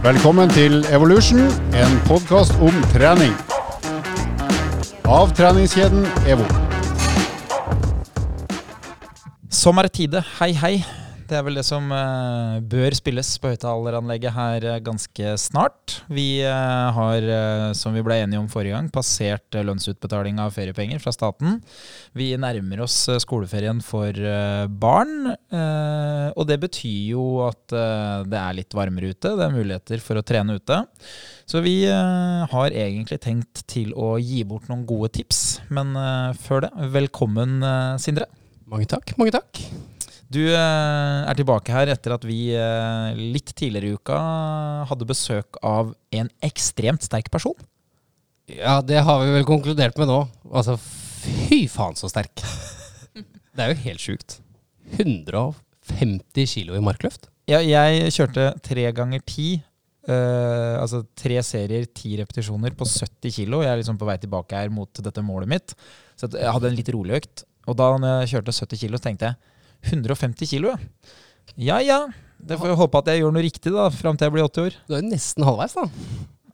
Velkommen til Evolution, en podkast om trening. Av treningskjeden EVO. Sommertide, hei hei. Det er vel det som eh, bør spilles på høyttaleranlegget her eh, ganske snart. Vi eh, har, som vi ble enige om forrige gang, passert lønnsutbetaling av feriepenger fra staten. Vi nærmer oss skoleferien for barn, og det betyr jo at det er litt varmere ute. Det er muligheter for å trene ute. Så vi har egentlig tenkt til å gi bort noen gode tips, men før det, velkommen Sindre. Mange takk. mange takk. Du eh, er tilbake her etter at vi eh, litt tidligere i uka hadde besøk av en ekstremt sterk person. Ja, det har vi vel konkludert med nå. Altså, fy faen så sterk. Det er jo helt sjukt. 150 kilo i markløft. Ja, jeg kjørte tre ganger ti. Uh, altså tre serier, ti repetisjoner på 70 kilo. Jeg er liksom på vei tilbake her mot dette målet mitt. Så jeg hadde en litt rolig økt. Og da når jeg kjørte 70 kilo, så tenkte jeg 150 kilo, ja. Ja ja. Det får jeg håpe at jeg gjør noe riktig da, fram til jeg blir 80 år. Du er jo nesten halvveis, da.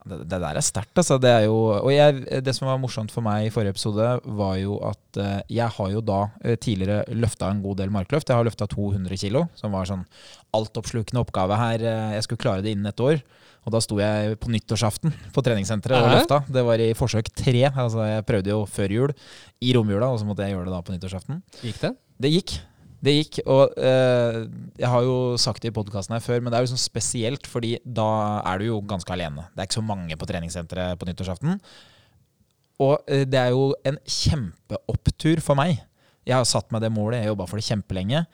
Det, det der er sterkt, altså. Det, er jo, jeg, det som var morsomt for meg i forrige episode, var jo at eh, jeg har jo da eh, tidligere løfta en god del markløft. Jeg har løfta 200 kilo, som var sånn altoppslukende oppgave her. Eh, jeg skulle klare det innen et år. Og da sto jeg på nyttårsaften på treningssenteret og løfta. Det var i forsøk tre. Altså jeg prøvde jo før jul, i romjula, og så måtte jeg gjøre det da på nyttårsaften. Gikk det? Det gikk. Det gikk, og eh, jeg har jo sagt det i podkasten her før, men det er jo sånn spesielt, fordi da er du jo ganske alene. Det er ikke så mange på treningssenteret på nyttårsaften. Og eh, det er jo en kjempeopptur for meg. Jeg har satt meg det målet, jeg har jobba for det kjempelenge.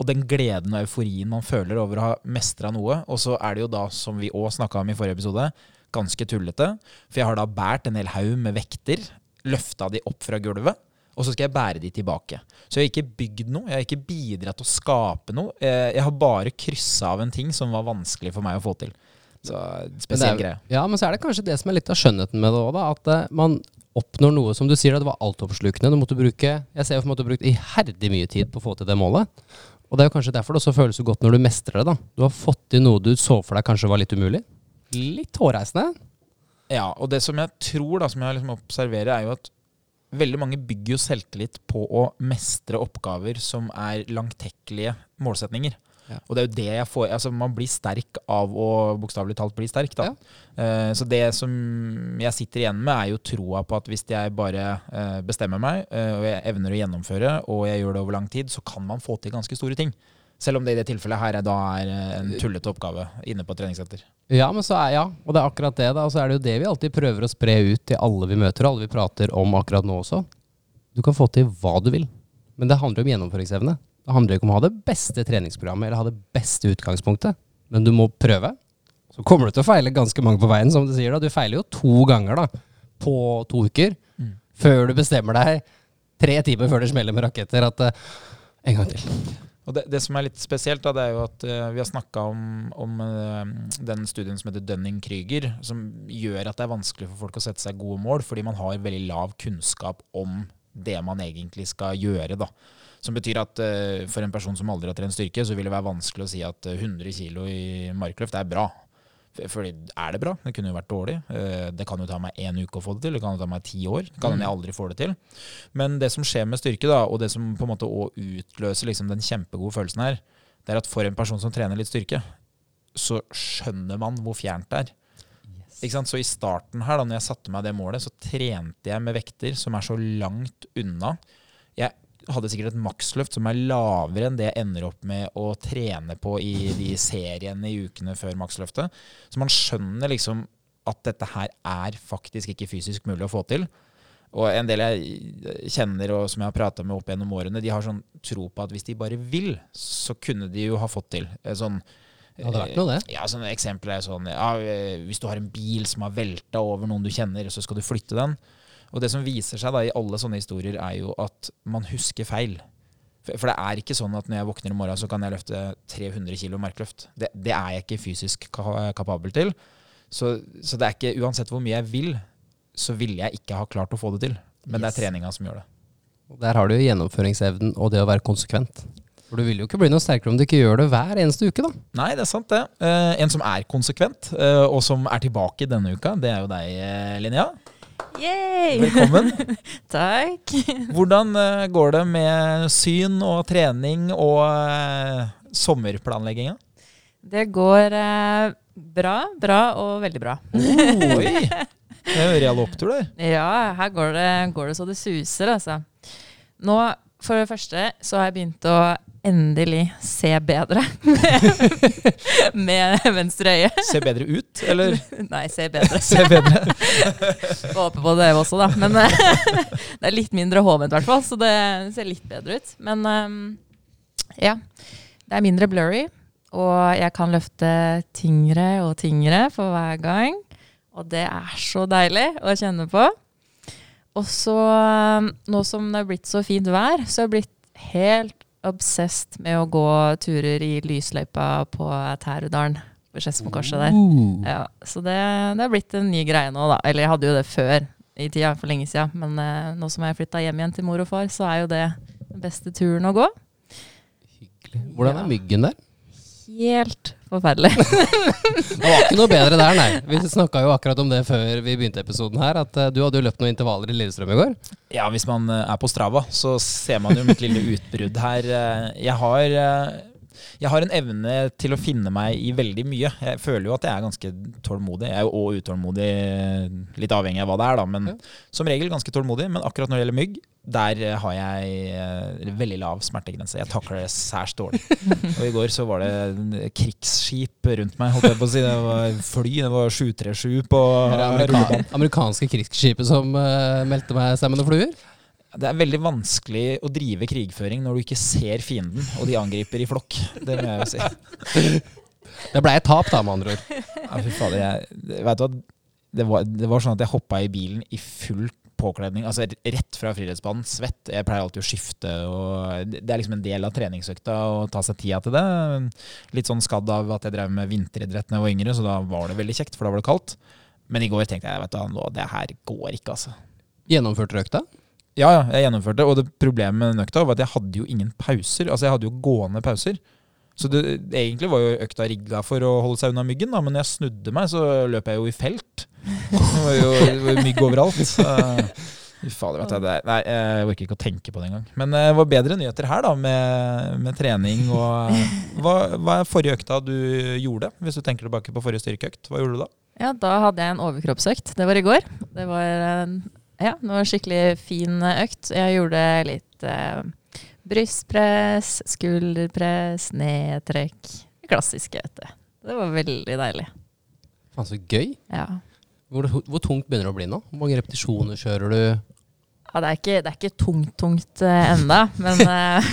Og den gleden og euforien man føler over å ha mestra noe. Og så er det jo da, som vi òg snakka om i forrige episode, ganske tullete. For jeg har da båret en hel haug med vekter, løfta de opp fra gulvet. Og så skal jeg bære de tilbake. Så jeg har ikke bygd noe, jeg har ikke bidratt til å skape noe. Eh, Jeg har bare kryssa av en ting som var vanskelig for meg å få til. Så spesiell greie. Ja, men så er det kanskje det som er litt av skjønnheten med det òg. At eh, man oppnår noe som du sier, da, det var altoppslukende. Du måtte bruke Jeg ser for meg at du har brukt iherdig mye tid på å få til det målet. Og det er jo kanskje derfor det også føles så godt når du mestrer det, da. Du har fått til noe du så for deg kanskje var litt umulig. Litt hårreisende. Ja, og det som jeg tror, da, som jeg liksom observerer, er jo at veldig mange bygger jo selvtillit på å mestre oppgaver som er langtekkelige målsetninger. Ja. Og det er jo det jeg får Altså, man blir sterk av å bokstavelig talt bli sterk, da. Eh, så det som jeg sitter igjen med, er jo troa på at hvis jeg bare uh, bestemmer meg, uh, og jeg evner å gjennomføre, og jeg gjør det over lang tid, så kan man få til ganske store ting. Selv om det i det tilfellet her er, da er eh, en tullete oppgave inne på treningssenter. Ja, men så er, ja, og det er akkurat det. da Og så er det jo det vi alltid prøver å spre ut til alle vi møter, og alle vi prater om akkurat nå også. Du kan få til hva du vil, men det handler om gjennomføringsevne. Det handler ikke om å ha det beste treningsprogrammet eller ha det beste utgangspunktet, men du må prøve. Så kommer du til å feile ganske mange på veien, som du sier. da Du feiler jo to ganger da på to uker Mm. før du bestemmer deg tre timer før det smeller med raketter at uh, en gang til. Og det, det som er litt spesielt, da, det er jo at uh, vi har snakka om, om uh, den studien som heter Dunning-Krüger, som gjør at det er vanskelig for folk å sette seg gode mål, fordi man har veldig lav kunnskap om det man egentlig skal gjøre. da. Som betyr at uh, for en person som aldri har trent styrke, så vil det være vanskelig å si at eh, 100 kg i markløft er bra. For- Fordi er det bra? Det kunne jo vært dårlig. Eh, Det kan jo ta meg én uke å få det til, det kan jo ta meg ti år. Det kan hende jeg aldri får det til. Men det som skjer med styrke, da, og det som på en måte også utløser liksom den kjempegode følelsen her, det er at for en person som trener litt styrke, så skjønner man hvor fjernt det er. Ikke sant? Så i starten her, da når jeg satte meg det målet, så trente jeg med vekter som er så langt unna. Jeg hadde sikkert et maksløft som er lavere enn det jeg ender opp med å trene på i de seriene i ukene før maksløftet. Så man skjønner liksom at dette her er faktisk ikke fysisk mulig å få til. Og en del jeg kjenner og som jeg har prata med opp gjennom årene, de har sånn tro på at hvis de bare vil, så kunne de jo ha fått til. Eh, Sånn, Det hadde vært noe, det. ja, sånn Eksempel er sånn ja, eh, Hvis du har en bil som har velta over noen du kjenner, så skal du flytte den. Og det som viser seg da i alle sånne historier, er jo at man husker feil. For det er ikke sånn at når jeg våkner i morgen, så kan jeg løfte 300 kg merkeløft. Det, det er jeg ikke fysisk ka- kapabel til. Så, så det er ikke Uansett hvor mye jeg vil, så ville jeg ikke ha klart å få det til. Men det er treninga som gjør det. Der har du gjennomføringsevnen og det å være konsekvent. For du vil jo ikke bli noe sterkere om du ikke gjør det hver eneste uke, da. Nei, det er sant, det. Eh, en som er konsekvent, eh, og som er tilbake denne uka, det er jo deg, eh, Linnea. Yay! Velkommen. Takk. Hvordan eh, går det med syn og trening og uh, sommerplanlegginga? Det går uh, bra, bra og veldig bra. Oi! Det er jo real opptur der. Ja, her går det, går det så det suser, altså. Nå, for det første, så har jeg begynt å endelig se bedre med venstre øye. Se bedre ut, eller Nei, se bedre. se bedre? Håper på det også, da. Men eh, det er litt mindre hovent, i hvert fall, så det ser litt bedre ut. Men ehm, ja. Det er mindre blurry, og jeg kan løfte tyngre og tyngre for hver gang. Og det er så deilig å kjenne på. Og så, ehm, nå som det er blitt så fint vær, så har jeg blitt helt obsessed med å gå turer i lysløypa på Tærudalen ved Skedsmokorset der. Ja, så det, det er blitt en ny greie nå, da. Eller jeg hadde jo det før i tida, for lenge siden. Men eh, nå som jeg flytta hjem igjen til mor og far, så er jo det den beste turen å gå. Hyggelig. Hvordan er myggen der? Helt forferdelig. Det var ikke noe bedre der, nei. Vi snakka jo akkurat om det før vi begynte episoden her, at eh, du hadde jo løpt noen intervaller i Lillestrøm i går. Ja, hvis man eh, er på Strava, så ser man jo mitt lille utbrudd her. Eh, Jeg har, jeg har en evne til å finne meg i veldig mye. Jeg føler jo at jeg er ganske tålmodig. Jeg er jo også utålmodig, litt avhengig av hva det er, da. Men Ja. som regel ganske tålmodig. Men akkurat når det gjelder mygg, der eh, har jeg eh, veldig lav smertegrense. Jeg takler det særs dårlig. Og i går så var det krigsskip rundt meg, holdt jeg på å si. Det var fly, det var 737 på Det amerika rullebanen. amerikanske krigsskipet som eh, meldte meg sammen med fluer. Det er veldig vanskelig å drive krigføring når du ikke ser fienden, og de angriper i flokk. Det må jeg jo si. Det blei et tap, da, med andre ord. Ja, fy fader, jeg, vet du hva? Det var, det var sånn at jeg hoppa i bilen i full påkledning, altså rett fra friidrettsbanen, svett. Jeg pleier alltid å skifte, og det er liksom en del av treningsøkta å ta seg tida til det. Litt sånn skadd av at jeg drev med vinteridrett da jeg var yngre, så da var det veldig kjekt, for da var det kaldt. Men i går tenkte jeg vet du, hva, det her går ikke, altså. Gjennomførte du økta? Ja, ja, jeg gjennomførte, og det problemet med den økta var at jeg hadde jo ingen pauser. Altså, jeg hadde jo gående pauser. Så det, egentlig var jo økta rigga for å holde seg unna myggen, da, men når jeg snudde meg, så løp jeg jo i felt. Det var jo det var mygg overalt. Fader, vet jeg, Det, nei, jeg orker ikke å tenke på det engang. Men eh, det var bedre nyheter her, da, med, med trening og hva, hva er forrige økta du gjorde, hvis du tenker tilbake på forrige styrkeøkt? Hva gjorde du da? Ja, da hadde jeg en overkroppsøkt. Det var i går. Det var, en- ja, det var en skikkelig fin økt. Jeg gjorde litt eh, brystpress, skulderpress, nedtrekk. Det Klassiske, vet du. Det var veldig deilig. Faen, så gøy. Ja. Hvor, hvor tungt begynner det å bli nå? Hvor mange repetisjoner kjører du? Ja, det er ikke, det er ikke tungt, tungt uh, enda, men eh,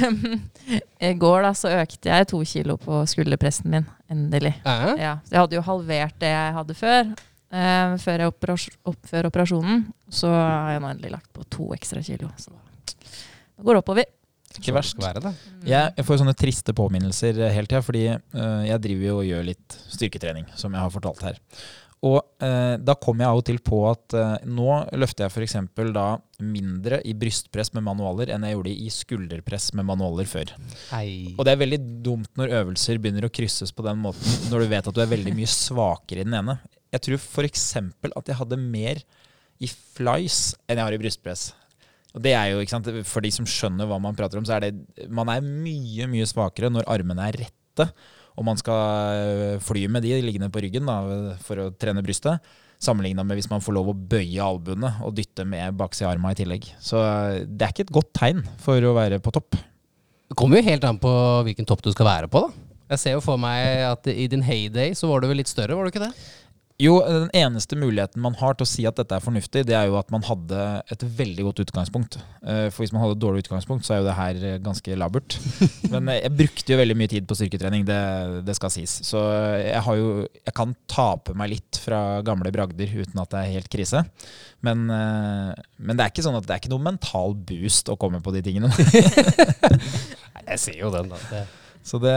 i går da så økte jeg to kilo på skulderpressen min, endelig. Æ? Ja, så jeg hadde jo halvert det jeg hadde før, eh, før, jeg operas opp, før operasjonen. Så har jeg nå endelig lagt på to ekstra kilo. Så det går oppover. Ikke verst. å være det. Jeg, jeg får sånne triste påminnelser eh, hele tida, fordi uh, jeg driver jo og gjør litt styrketrening, som jeg har fortalt her. Og uh, da kommer jeg av og til på at uh, nå løfter jeg f.eks. da mindre i brystpress med manualer enn jeg gjorde i skulderpress med manualer før. Hei. Og det er veldig dumt når øvelser begynner å krysses på den måten, når du vet at du er veldig mye svakere i den ene. Jeg tror f.eks. at jeg hadde mer i flies enn jeg har i brystpress. Og det er jo, ikke sant, For de som skjønner hva man prater om, så er det Man er mye, mye svakere når armene er rette, og man skal øh, fly med de liggende på ryggen da, for å trene brystet. Sammenligna med hvis man får lov å bøye albuene og dytte med baksida av arma i tillegg. Så øh, det er ikke et godt tegn for å være på topp. Det kommer jo helt an på hvilken topp du skal være på, da. Jeg ser jo for meg at i din heyday så var du vel litt større, var du ikke det? Jo, den eneste muligheten man har til å si at dette er fornuftig, det er jo at man hadde et veldig godt utgangspunkt. Eh, For hvis man hadde et dårlig utgangspunkt, så er jo det her eh, ganske labert. Men eh, jeg brukte jo veldig mye tid på styrketrening, det, det skal sies. Så jeg har jo Jeg kan tape meg litt fra gamle bragder uten at det er helt krise. Men, men det er ikke sånn at det er ikke noe mental boost å komme på de tingene. Jeg ser jo den, da. Det. Så det,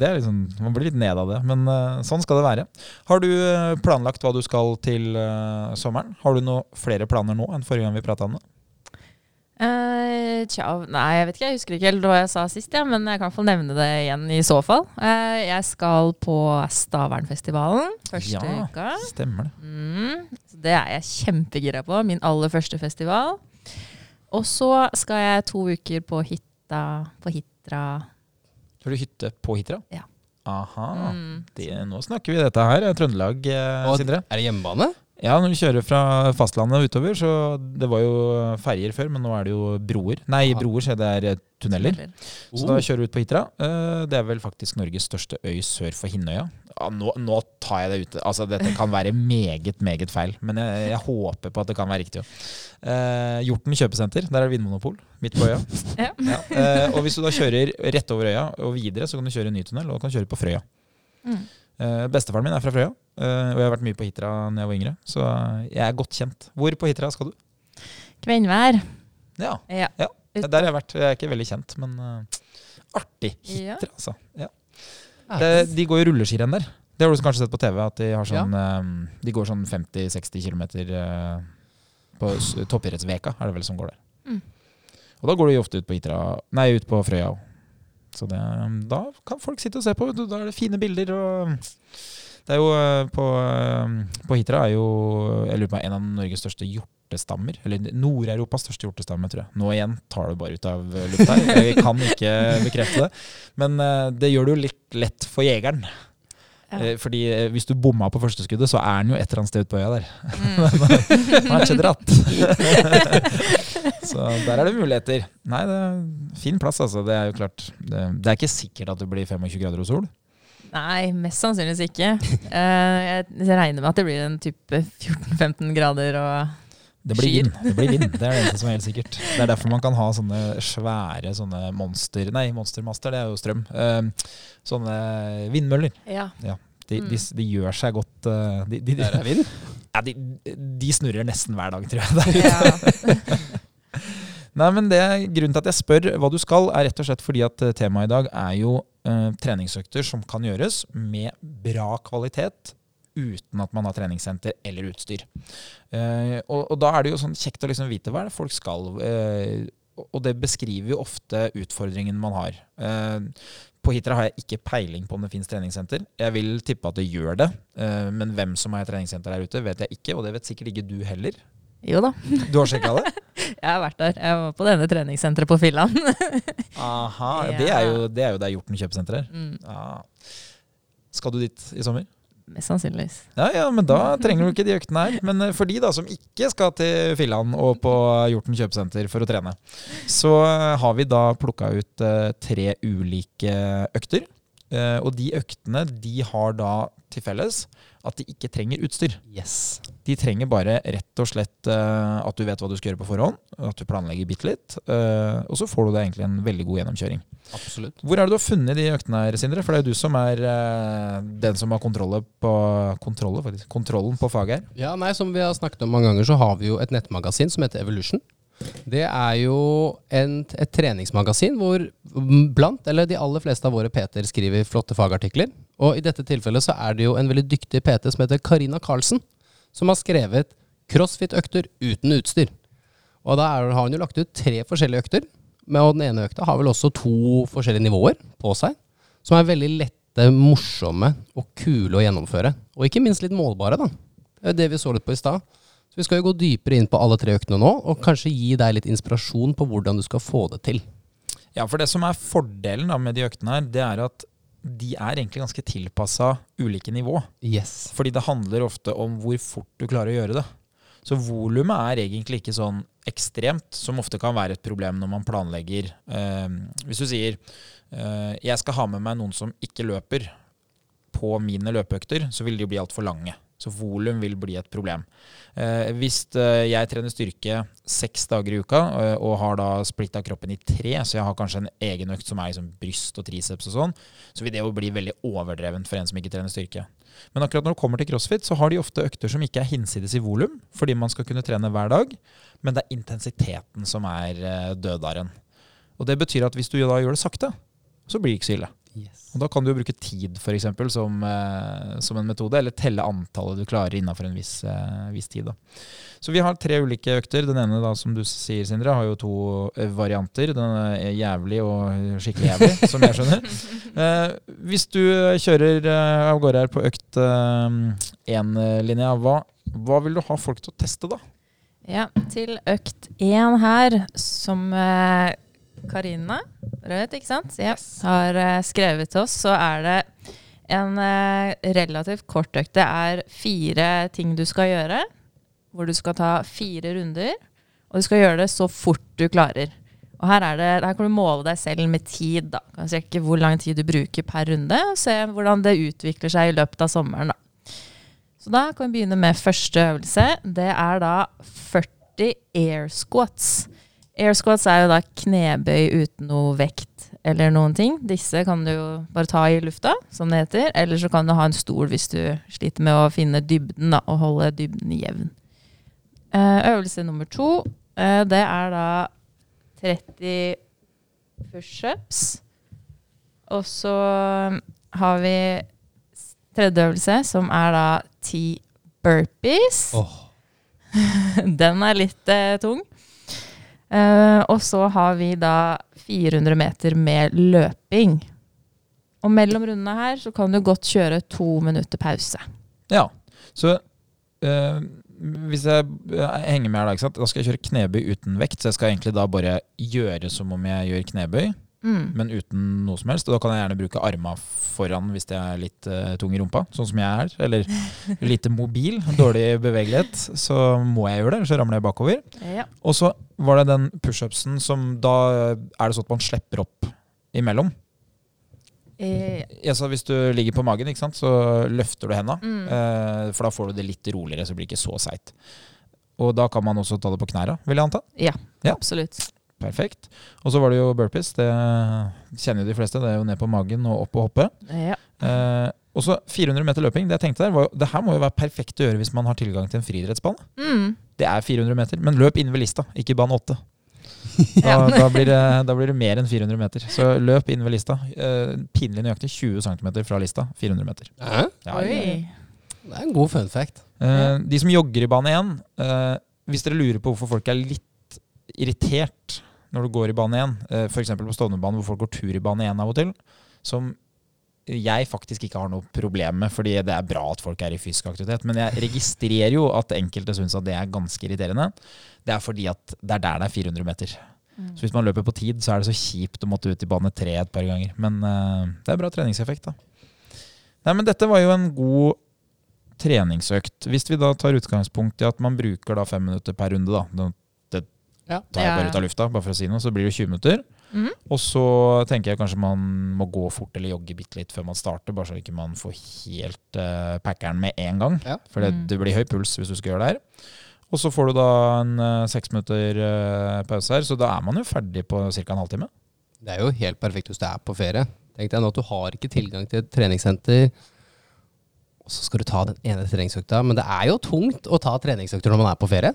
det er liksom Man blir litt ned av det, men uh, sånn skal det være. Har du eh, planlagt hva du skal til uh, sommeren? Har du noe flere planer nå enn forrige gang vi prata om det? Eh, tja, nei, jeg vet ikke. Jeg husker ikke helt hva jeg sa sist, ja, men jeg kan få nevne det igjen i så fall. Jeg skal på Stavernfestivalen første Ja. uka. Stemmer det. Mm, så det er jeg kjempegira på. Min aller første festival. Og så skal jeg to uker på hytta på Hitra. Har du hytte på Hitra? Ja. Aha. Mm. Det, nå snakker vi dette her. eh, Trøndelag, eh, Sindre. Er det hjemmebane? Ja, når vi kjører fra fastlandet utover, så det var jo ferjer før, men nå er det jo broer. Nei, Aha. broer, så det er tunneler. tunneler. Så da Oh. kjører vi ut på Hitra. Eh, Det er vel faktisk Norges største øy sør for Hinnøya. Ja, nå, nå tar jeg det ute. Altså, dette kan være meget, meget feil, men jeg, jeg håper på at det kan være riktig. Eh, Hjorten kjøpesenter, der er det vinmonopol, midt på øya. Ja. Ja. Eh, og hvis du da kjører rett over øya og videre, så kan du kjøre en ny tunnel, og du kan kjøre på Frøya. Mm. Eh, bestefaren min er fra Frøya, eh, og jeg har vært mye på Hitra da jeg var yngre, så jeg er godt kjent. Hvor på Hitra skal du? Kvenvær. Ja, Ja. Der har jeg vært. Jeg er ikke veldig kjent, men artig. Hitra, altså. Ja. Det, de går jo rulleskirenn der. Det har du kanskje sett på TV, at de har sånn eh, De går sånn 50-60 km på s- toppidrettsveka, er det vel som går der. Mm. Og da går de ofte ut på Hitra Nei, ut på Frøya òg. Så det, da kan folk sitte og se på. Da er det fine bilder og Det er jo eh, på, eh, på Hitra er jo jeg lurer på, en av Norges største hjortestammer. Eller Nord-Europas største hjortestamme, tror jeg. Nå igjen tar du bare ut av lufta her. Jeg kan ikke bekrefte det. Men eh, det gjør det jo litt lett for jegeren. Ja. Eh, Fordi eh, hvis du bomma på første skuddet, så er den jo et eller annet sted ute på øya der. Mm. Han er ikke dratt. så der er det muligheter. Nei, det er fin plass, altså. Det er jo klart. Det, det er ikke sikkert at det blir 25 grader og sol. Nei, mest sannsynligvis ikke. Jeg regner med at det blir en type 14-15 grader og Det blir vind. Det blir vind, det er det eneste som er helt sikkert. Det er derfor man kan ha sånne svære sånne monster... Nei, monstermaster, det er jo strøm. Eh, sånne vindmøller. Ja. De, Mm. de, de gjør seg godt eh, de, de, de, Der er vind. ja, de, de snurrer nesten hver dag, tror jeg. Der ja. Nei, men det, Grunnen til at jeg spør hva du skal, er rett og slett fordi at eh, temaet i dag er jo eh, treningsøkter som kan gjøres med bra kvalitet uten at man har treningssenter eller utstyr. Eh, og, og da er det jo sånn kjekt å liksom vite hva er det folk skal. eh, og- det beskriver jo ofte utfordringen man har. Eh, på Hitra har jeg ikke peiling på om det finnes treningssenter. Jeg vil tippe at det gjør det, men hvem som har treningssenter der ute, vet jeg ikke, og det vet sikkert ikke du heller. Jo da, Du har sjekka det? jeg har vært der. Jeg var på denne treningssenteret på Filland. Aha, Ja. det, er jo, det er jo der Hjorten kjøpesenter er. Mm, Ja. Skal du dit i sommer? Mest sannsynligvis. Ja, ja, men da trenger du ikke de øktene her. Men eh, for de da som ikke skal til Filland og på Hjorten kjøpesenter for å trene, så eh, har vi da plukka ut eh, tre ulike økter. Eh, og de øktene de har da til felles at de ikke trenger utstyr. Yes. De trenger bare rett og slett eh, at du vet hva du skal gjøre på forhånd, at du planlegger bitte litt, eh, og så får du deg egentlig en veldig god gjennomkjøring. Absolutt. Hvor er det du har funnet de øktene her, Sindre? For det er jo du som er eh, den som har kontrolle på, kontrolle, faktisk, kontrollen på faget her. Ja, nei, Som vi har snakket om mange ganger, så har vi jo et nettmagasin som heter Evolution. Det er jo en, et treningsmagasin hvor blant, eller de aller fleste av våre PT-er skriver flotte fagartikler. Og i dette tilfellet så er det jo en veldig dyktig PT som heter Karina Karlsen, som har skrevet crossfit-økter uten utstyr. Og da har han jo lagt ut tre forskjellige økter. Og den ene økta har vel også to forskjellige nivåer på seg, som er veldig lette, morsomme og kule å gjennomføre. Og ikke minst litt målbare, da. Det er det vi så litt på i stad. Så vi skal jo gå dypere inn på alle tre øktene nå, og kanskje gi deg litt inspirasjon på hvordan du skal få det til. Ja, for det som er fordelen med de øktene her, det er at de er egentlig ganske tilpassa ulike nivå. Yes. Fordi det handler ofte om hvor fort du klarer å gjøre det. Så volumet er egentlig ikke sånn ekstremt, som ofte kan være et problem når man planlegger. Eh, hvis du sier eh, jeg skal ha med meg noen som ikke løper på mine løpeøkter, så vil de bli altfor lange. Så volum vil bli et problem. Eh, hvis eh, jeg trener styrke seks dager i uka eh, og har da splitta kroppen i tre, så jeg har kanskje en egen økt som er liksom bryst og triceps og sånn, så vil det jo bli veldig overdrevent for en som ikke trener styrke. Men akkurat når det kommer til crossfit, så har de ofte økter som ikke er hinsides i volum, fordi man skal kunne trene hver dag, men det er intensiteten som er eh, dødaren. Og det betyr at hvis du da gjør det sakte, så blir det ikke så ille. Og da kan du jo bruke tid for eksempel, som, eh, som en metode, eller telle antallet du klarer innafor en viss, eh, viss tid. Da. Så vi har tre ulike økter. Den ene, da, som du sier, Sindre, har jo to eh, varianter. Den er jævlig og skikkelig jævlig, som jeg skjønner. Eh, hvis du kjører av gårde her på økt én, eh, hva, hva vil du ha folk til å teste, da? Ja, til økt én her, som eh, Karina Rødt, ikke sant, ja, har eh, skrevet til oss, så er det en eh, relativt kort økt. Det er fire ting du skal gjøre, hvor du skal ta fire runder. Og du skal gjøre det så fort du klarer. Og her, er det, her kan du måle deg selv med tid. da. Kan sjekke hvor lang tid du bruker per runde, og se hvordan det utvikler seg i løpet av sommeren. da. Så da kan vi begynne med første øvelse. Det er da 40 air squats. Air squats er jo da knebøy uten noe vekt eller noen ting. Disse kan du jo bare ta i lufta, som det heter. Eller så kan du ha en stol hvis du sliter med å finne dybden da, og holde dybden jevn. Eh, øvelse nummer to, eh, det er da 30 pushups. Og så har vi tredje øvelse, som er da 10 burpees. Oh. Den er litt eh, tung. Eh, og så har vi da 400 meter med løping. Og mellom rundene her så kan du godt kjøre to minutter pause. Ja, så eh, hvis jeg eh, henger med her da, da skal jeg kjøre knebøy uten vekt, så jeg skal egentlig da bare gjøre som om jeg gjør knebøy, Mm. men uten noe som helst. Og da kan jeg gjerne bruke arma foran hvis jeg er litt uh, tung i rumpa, sånn som jeg er. Eller lite mobil, dårlig bevegelighet. Så må jeg gjøre det, ellers så ramler jeg bakover. Ja. Og så var det den pushupsen som da er det sånn at man slipper opp imellom. Eh, Ja, så hvis du ligger på magen, sant, så løfter du henda. Mm. Eh, for da får du det litt roligere, så det blir ikke så seigt. Og da kan man også ta det på knæra, vil jeg anta. Ja. Absolutt. Perfekt. Og så var det jo burpees. Det kjenner jo de fleste. Det er jo ned på magen og opp og hoppe. Ja. Eh, og så 400 meter løping. Det jeg tenkte der var, det her må jo være perfekt å gjøre hvis man har tilgang til en friidrettsbane. Mm. Det er 400 meter, men løp inn ved lista, ikke bane 8. Da, da, blir det, da blir det mer enn 400 meter. Så løp inn ved lista. Eh, pinlig nøyaktig 20 cm fra lista. 400 meter. Ja, ja, ja. Oi. Det er en god fun fact. Eh, de som jogger i bane 1, eh, hvis dere lurer på hvorfor folk er litt irritert når du går i bane 1, eh, f.eks. på Stovnerbanen hvor folk går tur i bane 1 av og til, som jeg faktisk ikke har noe problem med, fordi det er bra at folk er i fysisk aktivitet. Men jeg registrerer jo at enkelte syns at det er ganske irriterende. Det er fordi at det er der det er 400 meter. Så hvis man løper på tid, så er det så kjipt å måtte ut i bane 3 et par ganger. Men uh, det er bra treningseffekt, da. Nei, men dette var jo en god treningsøkt. Hvis vi da tar utgangspunkt i at man bruker da fem minutter per runde, da. Ja. tar jeg bare ut av lufta, bare for å si noe, så blir det 20 minutter. Mhm. Og så tenker jeg kanskje man må gå fort eller jogge bitte litt før man starter, bare så ikke man får helt uh, packeren med en gang. Ja. For det, Mm. det blir høy puls hvis du skal gjøre det her. Og så får du da en seks minutter uh, pause her, så da er man jo ferdig på ca. en halvtime. Det er jo helt perfekt hvis du er på ferie. Tenk deg nå at du har ikke tilgang til et treningssenter, og så skal du ta den ene treningsøkta. Men det er jo tungt å ta treningsøkter når man er på ferie.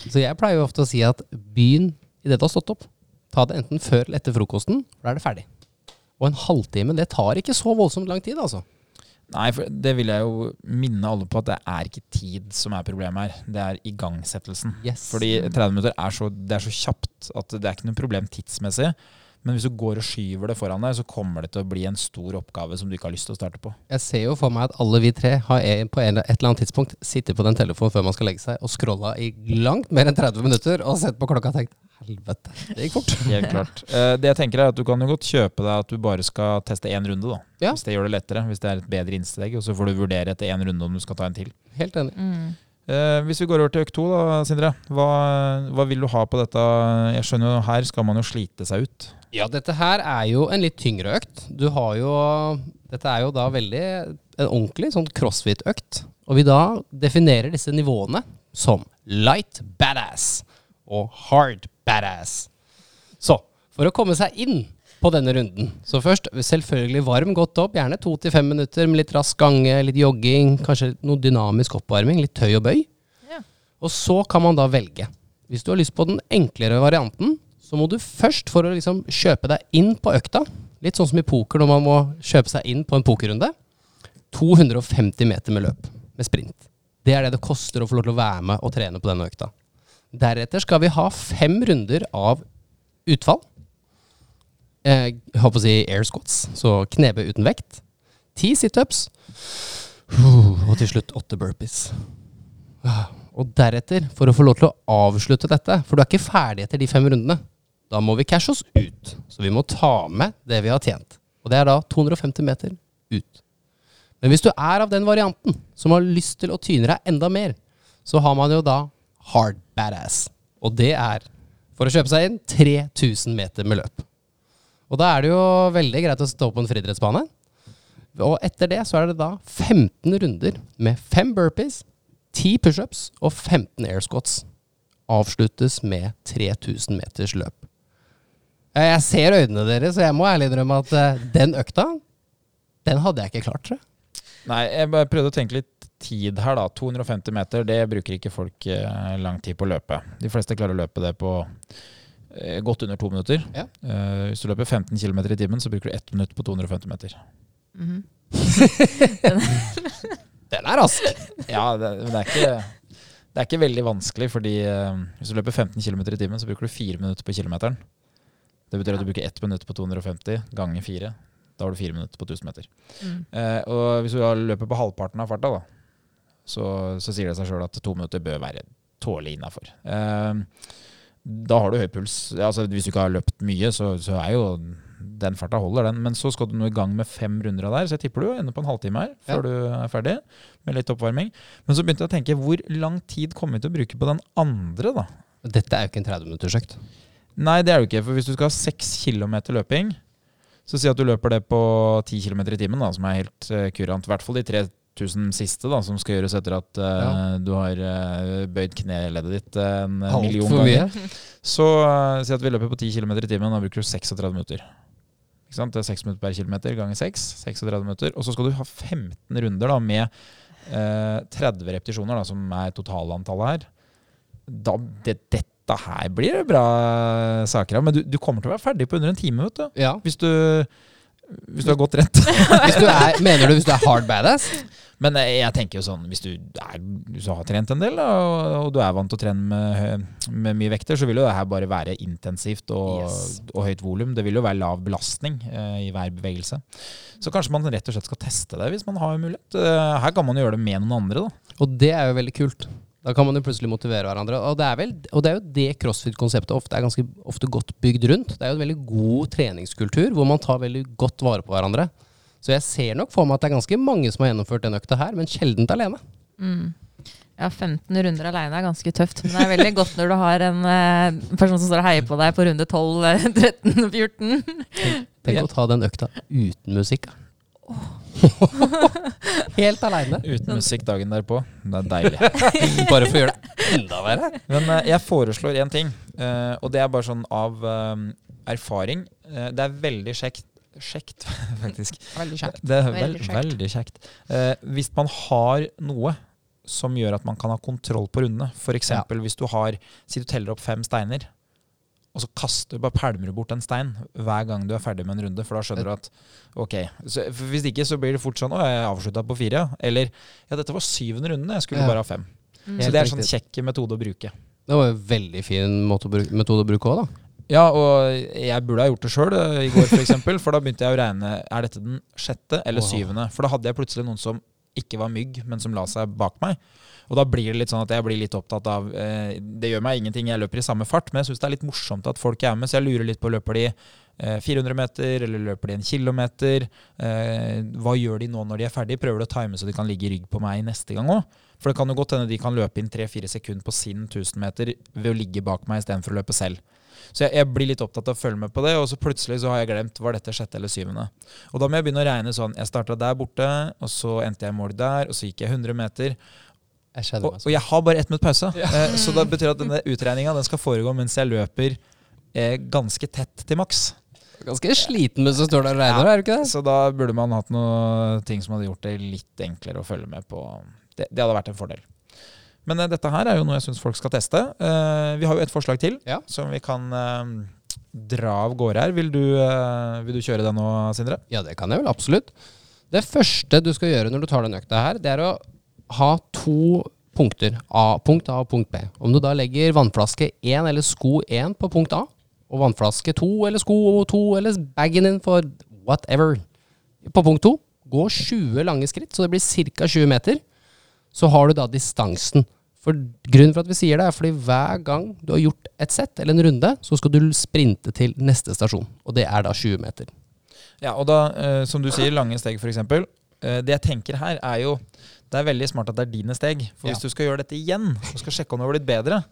Så jeg pleier jo ofte å si at begynn idet du har stått opp. Ta det enten før eller etter frokosten, for da er det ferdig. Og en halvtime, det tar ikke så voldsomt lang tid, altså. Nei, for det vil jeg jo minne alle på at det er ikke tid som er problemet her. Det er igangsettelsen. Yes. Fordi 30 minutter er så, det er så kjapt at det er ikke noe problem tidsmessig. Men hvis du går og skyver det foran deg, så kommer det til å bli en stor oppgave som du ikke har lyst til å starte på. Jeg ser jo for meg at alle vi tre har en- på en, et eller annet tidspunkt sittet på den telefonen før man skal legge seg, og scrolla i langt mer enn 30 minutter og sett på klokka og tenkt helvete, det gikk fort. Helt klart. Eh, det jeg tenker er at Du kan jo godt kjøpe deg at du bare skal teste én runde. da. Ja. Hvis det gjør det lettere. Hvis det er et bedre innsteg. Og så får du vurdere etter én runde om du skal ta en til. Helt enig. Mm. Eh, hvis vi går over til økt to, da, Sindre. Hva, hva vil du ha på dette? Jeg skjønner jo Her skal man jo slite seg ut. Ja, dette her er jo en litt tyngre økt. Du har jo Dette er jo da veldig en ordentlig sånn crossfit-økt. Og vi da definerer disse nivåene som light badass og hard badass. Så for å komme seg inn på denne runden, så først selvfølgelig varm godt opp, gjerne to til fem minutter med litt rask gange, litt jogging, kanskje noe dynamisk oppvarming, litt tøy og bøy. Ja. Og så kan man da velge. Hvis du har lyst på den enklere varianten, så må du først, for å liksom kjøpe deg inn på økta, Litt sånn som i poker når man må kjøpe seg inn på en pokerrunde. 250 meter med løp, med sprint. Det er det det koster å få lov til å være med og trene på denne økta. Deretter skal vi ha fem runder av utfall. Jeg Jeg håper å si air squats, så knebøy uten vekt. Ti situps. Og til slutt åtte burpees. Ah, Og deretter, for å få lov til å avslutte dette, for du er ikke ferdig etter de fem rundene, da må vi cashe oss ut. Så vi må ta med det vi har tjent. Og det er da 250 meter ut. Men hvis du er av den varianten som har lyst til å tyne deg enda mer, så har man jo da hard badass. Og det er, for å kjøpe seg inn, 3000 meter med løp. Og da er det jo veldig greit å stå på en friidrettsbane. Og etter det så er det da 15 runder med 5 burpees, 10 pushups og 15 air squats. Avsluttes med 3000 meters løp. Eh, Jeg ser øynene deres, så jeg må ærlig innrømme at eh, den økta, den hadde jeg ikke klart, tror jeg. Nei, jeg bare prøvde å tenke litt tid her, da. 250 meter, det bruker ikke folk eh, lang tid på å løpe. De fleste klarer å løpe det på eh, godt under to minutter. Ja. Eh, hvis du løper 15 km i timen, så bruker du ett minutt på 250 meter. Mhm. Den er rask! Ja, det, men det er ikke det er ikke veldig vanskelig, fordi uh, hvis du løper 15 km i timen, så bruker du fire minutter på kilometeren. Det betyr at du bruker ett minutt på 250 ganger fire. Da har du fire minutter på 1000 meter. Mm. Eh, og hvis du da løper på halvparten av farta, da, så, så sier det seg sjøl at to minutter bør være tålelig innafor. Eh, da har du høy puls. Altså, hvis du ikke har løpt mye, så, så er jo den farta holder, den. Men så skal du nå i gang med fem runder av der, så jeg tipper du ender på en halvtime her før Ja. du er ferdig med litt oppvarming. Men så begynte jeg å tenke hvor lang tid kommer vi til å bruke på den andre, da? Dette er jo ikke en 30-minuttersøkt. Nei, det er jo ikke. For hvis du skal ha seks kilometer løping, så si at du løper det på ti kilometer i timen, da, som er helt uh, kurant. I hvert fall de 3000 siste da, som skal gjøres etter at uh, Ja. du har uh, bøyd kneleddet ditt en Alt million ganger. mye. Så si at vi løper på 10 km i timen, da bruker du 36 minutter. Ikke sant? Det er 6 minutter per kilometer ganger 6. 36 minutter. Og så skal du ha 15 runder da, med eh, 30 repetisjoner, da, som er totalantallet her. Da, det, dette her blir det bra saker av. Men du, du kommer til å være ferdig på under en time, vet du. Ja. Hvis du, hvis du har gått rett. Hvis du er, mener du hvis du er hard badass? Men eh, jeg tenker jo sånn, hvis du, er, hvis du har trent en del, og, og du er vant til å trene med, med mye vekter, så vil jo det her bare være intensivt og, Yes. og høyt volum. Det vil jo være lav belastning eh, i hver bevegelse. Så kanskje man rett og slett skal teste det hvis man har mulighet. Eh, her kan man jo gjøre det med noen andre, da. Og det er jo veldig kult. Da kan man jo plutselig motivere hverandre. Og det er, vel, og det, er jo det crossfit-konseptet ofte er ganske ofte godt bygd rundt. Det er jo en veldig god treningskultur hvor man tar veldig godt vare på hverandre. Så jeg ser nok for meg at det er ganske mange som har gjennomført den økta her, men sjeldent alene. Mm. Ja, 15 runder aleine er ganske tøft, men det er veldig godt når du har en eh, person som står og heier på deg på runde 12, eh, 13 og 14. Tenk å ta den økta uten musikk. da. Helt aleine. Uten musikk dagen derpå. Det er deilig. Bare for å gjøre det enda verre. Men uh, jeg foreslår én ting, uh, og det er bare sånn av eh, erfaring. Uh, det er veldig kjekt Kjekt, faktisk. Veldig kjekt. Det er Veldig veldig, kjekt. veldig kjekt. Eh, hvis man har noe som gjør at man kan ha kontroll på rundene, f.eks. hvis du har Si du teller opp fem steiner, og så kaster du bare pælmer bort en stein hver gang du er ferdig med en runde, for da skjønner du at ok. Så, for hvis ikke så blir det fort sånn Å, jeg avslutta på fire. Eller ja, dette var syvende runde, jeg skulle Ja. bare ha fem. Mm. Så det er sånn riktig. kjekk metode å bruke. Det var en veldig fin måte å bruke, metode å bruke òg, da. Ja, og jeg burde ha gjort det sjøl i går, f.eks. For, eksempel, for da begynte jeg å regne Er dette den sjette eller syvende. For da hadde jeg plutselig noen som ikke var mygg, men som la seg bak meg. Og da blir det litt sånn at jeg blir litt opptatt av eh, Det gjør meg ingenting, jeg løper i samme fart, men jeg syns det er litt morsomt at folk er med, så jeg lurer litt på løper de eh, 400 meter, eller løper de en kilometer? Eh, hva gjør de nå når de er ferdige? Prøver de å time så de kan ligge i rygg på meg neste gang òg? For det kan jo godt hende de kan løpe inn 3-4 sekunder på sin 1000 meter ved å ligge bak meg istedenfor å løpe selv. Så jeg, jeg blir litt opptatt av å følge med på det, og så plutselig så har jeg glemt var dette sjette eller syvende. Og da må jeg begynne å regne sånn. Jeg starta der borte, og så endte jeg i mål der, og så gikk jeg 100 meter. Jeg Og, og jeg har bare ett minutt pause. ja. så det betyr at denne utregninga den skal foregå mens jeg løper eh, ganske tett til maks. ganske sliten mens du står der og regner, er du ikke det? Så da burde man hatt noe ting som hadde gjort det litt enklere å følge med på. Det, det hadde vært en fordel. Men eh, dette her er jo noe jeg syns folk skal teste. Eh, vi har jo et forslag til Ja. som vi kan eh, dra av gårde her. Vil du, vil du kjøre det nå, Sindre? Ja, det kan jeg vel absolutt. Det første du skal gjøre når du tar den økta her, det er å ha to punkter. A, punkt A og punkt B. Om du da legger vannflaske 1 eller sko 1 på punkt A, og vannflaske 2 eller sko 2 eller bagen din for whatever på punkt 2, gå 20 lange skritt, så det blir ca. 20 meter. Så har du da distansen. For Grunnen for at vi sier det, er fordi hver gang du har gjort et sett eller en runde, så skal du sprinte til neste stasjon. Og det er da 20 meter. Ja, og da, eh, som du sier, lange steg f.eks. Eh, det jeg tenker her, er jo Det er veldig smart at det er dine steg. For hvis Ja. du skal gjøre dette igjen, og skal sjekke om det har blitt bedre,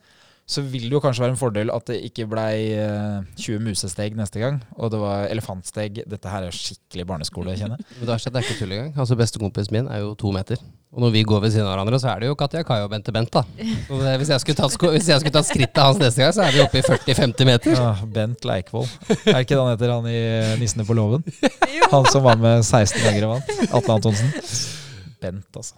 så vil det jo kanskje være en fordel at det ikke blei eh, 20 musesteg neste gang, og det var elefantsteg. Dette her er skikkelig barneskole, jeg kjenner jeg. Men det er ikke- det er ikke tull engang. Altså Bestekompisen min er jo to meter. Og når vi går ved siden av hverandre, så er det jo Katja Kai og Bente Bent, da. Så det, hvis, jeg skulle tatt, sko- hvis jeg skulle tatt skrittet hans neste gang, så er vi oppe i 40-50 meter. Ja, Bent Leikvoll. Er ikke det han heter, han i 'Nissene på låven'? Han som var med 16 ganger og vant. Atle Antonsen. Bent, altså.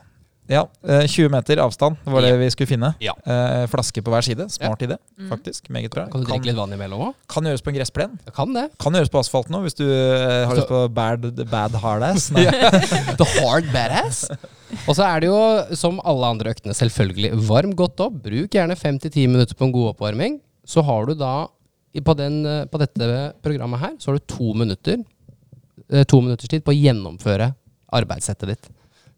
Ja, eh, 20 meter avstand det var det Ja. vi skulle finne. Ja. Eh, Flaske på hver side. Smart idé, Mm. faktisk. Meget bra. Kan du drikke litt vann imellom òg? kan gjøres på en gressplen. Kan det. Kan gjøres på asfalt nå, hvis du eh, har lyst på bad, bad hard ass. Nei. The hard badass. Og så er det jo, som alle andre øktene, selvfølgelig varm godt opp. Bruk gjerne 5-10 minutter på en god oppvarming. Så har du da, på, den, eh, på dette programmet her, så har du to minutter, eh, to minutters tid på å gjennomføre arbeidssettet ditt.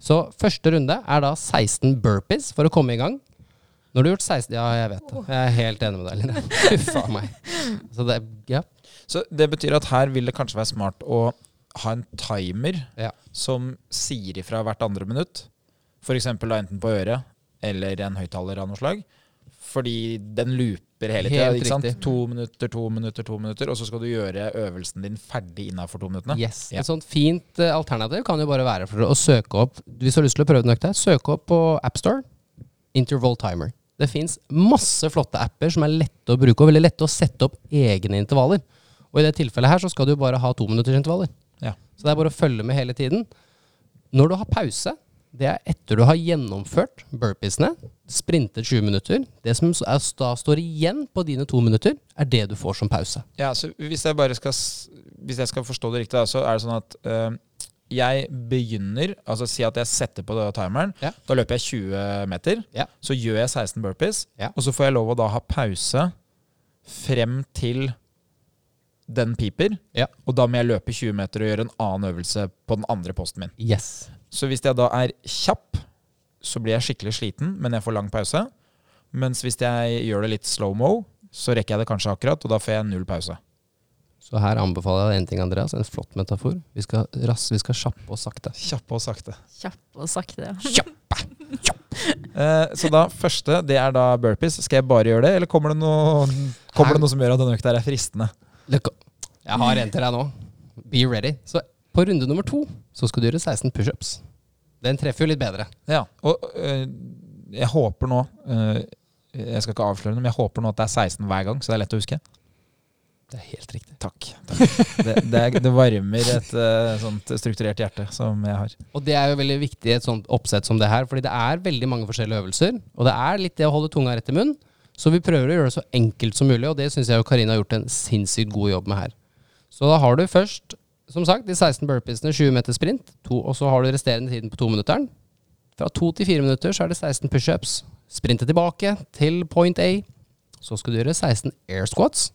Så første runde er da 16 burpees for å komme i gang. Når du har gjort 16 Ja, jeg vet det. Jeg er helt enig med deg, Line. Huffa meg. Så det, ja. Så det betyr at her vil det kanskje være smart å ha en timer Ja. som sier ifra hvert andre minutt. F.eks. enten på øret eller en høyttaler av noe slag. Fordi den looper hele tida. To minutter, to minutter, to minutter. Og så skal du gjøre øvelsen din ferdig innafor to minuttene. Yes. Ja. Et sånt fint eh, alternativ kan jo bare være for å søke opp Hvis du har lyst til å prøve den økta, søk opp på AppStore Interval Timer. Det fins masse flotte apper som er lette å bruke og veldig lette å sette opp egne intervaller. Og i det tilfellet her så skal du bare ha to minutters intervaller. Ja. Så det er bare å følge med hele tiden. Når du har pause, det er etter du har gjennomført burpeesene, sprintet 20 minutter. Det som er, da står igjen på dine to minutter, er det du får som pause. Ja, så hvis jeg bare skal Hvis jeg skal forstå det riktig, så er det sånn at øh, jeg begynner Altså si at jeg setter på timeren. Ja. Da løper jeg 20 meter. Ja. Så gjør jeg 16 burpees. Ja. Og så får jeg lov å da ha pause frem til den piper. Ja. Og da må jeg løpe 20 meter og gjøre en annen øvelse på den andre posten min. Yes. Så hvis jeg da er kjapp, så blir jeg skikkelig sliten, men jeg får lang pause. Mens hvis jeg gjør det litt slow-mo, så rekker jeg det kanskje akkurat, og da får jeg null pause. Så her anbefaler jeg deg en ting, Andreas. En flott metafor. Vi skal rass, vi skal kjappe og sakte. Kjappe og sakte. Kjappe og sakte. ja. Eh, så da første, det er da burpees. Skal jeg bare gjøre det, eller kommer det noe, kommer det noe som gjør at denne økta er fristende? Jeg har en til deg nå. Be ready. Så på runde nummer to så skal du gjøre 16 pushups. Den treffer jo litt bedre. Ja, og øh, jeg håper nå øh, Jeg skal ikke avsløre det, men jeg håper nå at det er 16 hver gang, så det er lett å huske. Det er helt riktig. Takk. Det, det, er- det varmer et uh, sånt strukturert hjerte som jeg har. Og det er jo veldig viktig i et sånt oppsett som det her, fordi det er veldig mange forskjellige øvelser. Og det er litt det å holde tunga rett i munnen. Så vi prøver å gjøre det så enkelt som mulig, og det syns jeg jo Karina har gjort en sinnssykt god jobb med her. Så da har du først, som sagt, de 16 burpeesene, 20 meter sprint, to, og så har du resterende tiden på tominutteren. Fra to til fire minutter så er det 16 pushups. Sprinte tilbake til point A. Så skal du gjøre 16 air squats.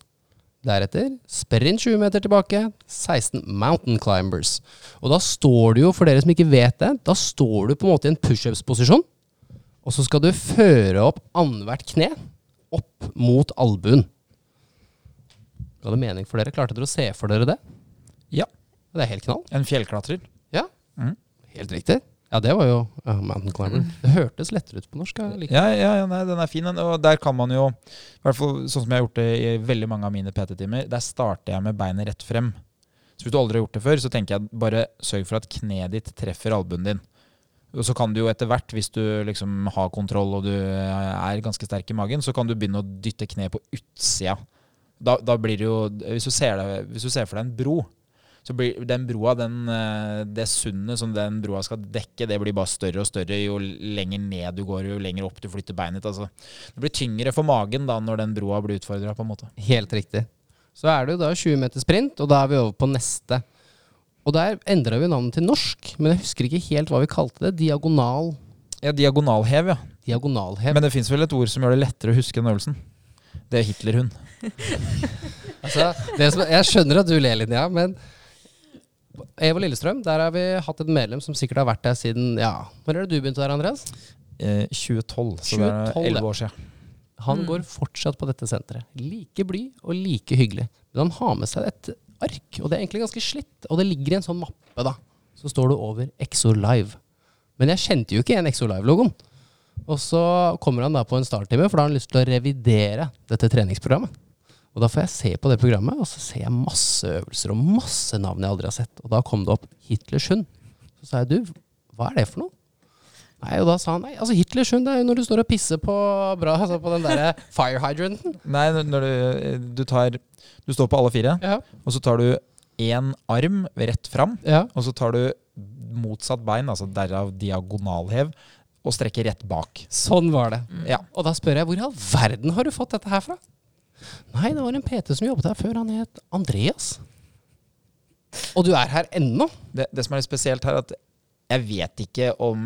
Deretter sprint 20 meter tilbake, 16 mountain climbers. Og da står du jo, for dere som ikke vet det, da står du på en måte i en pushups-posisjon. Og så skal du føre opp annethvert kne opp mot albuen. Ga det mening for dere? Klarte dere å se for dere det? Ja. Det er helt knall. En fjellklatrer. Ja. mm. Helt riktig. Ja, det var jo uh, mountain climber. Det hørtes lettere ut på norsk. Ja, ja, ja nei, den er fin. Og der kan man jo, i hvert fall sånn som jeg har gjort det i veldig mange av mine PT-timer, der starter jeg med beinet rett frem. Så hvis du aldri har gjort det før, så tenker jeg bare sørg for at kneet ditt treffer albuen din. Og så kan du jo etter hvert, hvis du liksom har kontroll og du er ganske sterk i magen, så kan du begynne å dytte kneet på utsida. Da, da blir det jo hvis du, ser deg, hvis du ser for deg en bro, så blir den broa, den, eh, det sundet som den broa skal dekke, det blir bare større og større jo lenger ned du går, jo lenger opp du flytter beinet. Altså. Det blir tyngre for magen da når den broa blir utfordra, på en måte. Helt riktig. Så er det jo da 20 meter sprint, og da er vi over på neste. Og der endra vi navnet til norsk, men jeg husker ikke helt hva vi kalte det. Diagonal Ja, diagonalhev, ja. Diagonalhev. Men det fins vel et ord som gjør det lettere å huske den øvelsen. Det er Hitlerhund. Altså, det som, jeg skjønner at du ler litt, ja, men Evo Lillestrøm, der har vi hatt et medlem som sikkert har vært der siden Ja, når er det du begynte der, Andreas? Eh, 2012, så det 2012, er 11 år siden. Han Mm. går fortsatt på dette senteret. Like blid og like hyggelig. Men han har med seg et ark, og det er egentlig ganske slitt. Og det ligger i en sånn mappe, da. Så står det over Exo Live. Men jeg kjente jo ikke igjen Exo Live-logoen. Og så kommer han da på en starttime, for da har han lyst til å revidere dette treningsprogrammet. Og da får jeg se på det programmet, og så ser jeg masse øvelser og masse navn jeg aldri har sett. Og da kom det opp Hitlers hund. Så sa jeg du, hva er det for noe? Nei, og da sa han nei, altså Hitlers hund det er jo når du står og pisser på, bra, altså på den derre fire hydranten. Nei, når- når du, du tar Du står på alle fire, Ja. og så tar du én arm rett fram, ja. og så tar du motsatt bein, altså derav diagonalhev, og strekker rett bak. Sånn var det. Ja. Og da spør jeg hvor i all verden har du fått dette her fra? Nei, det var en PT som jobbet her før. Han het Andreas. Og du er her ennå? Det, det som er litt spesielt her, er at jeg vet ikke om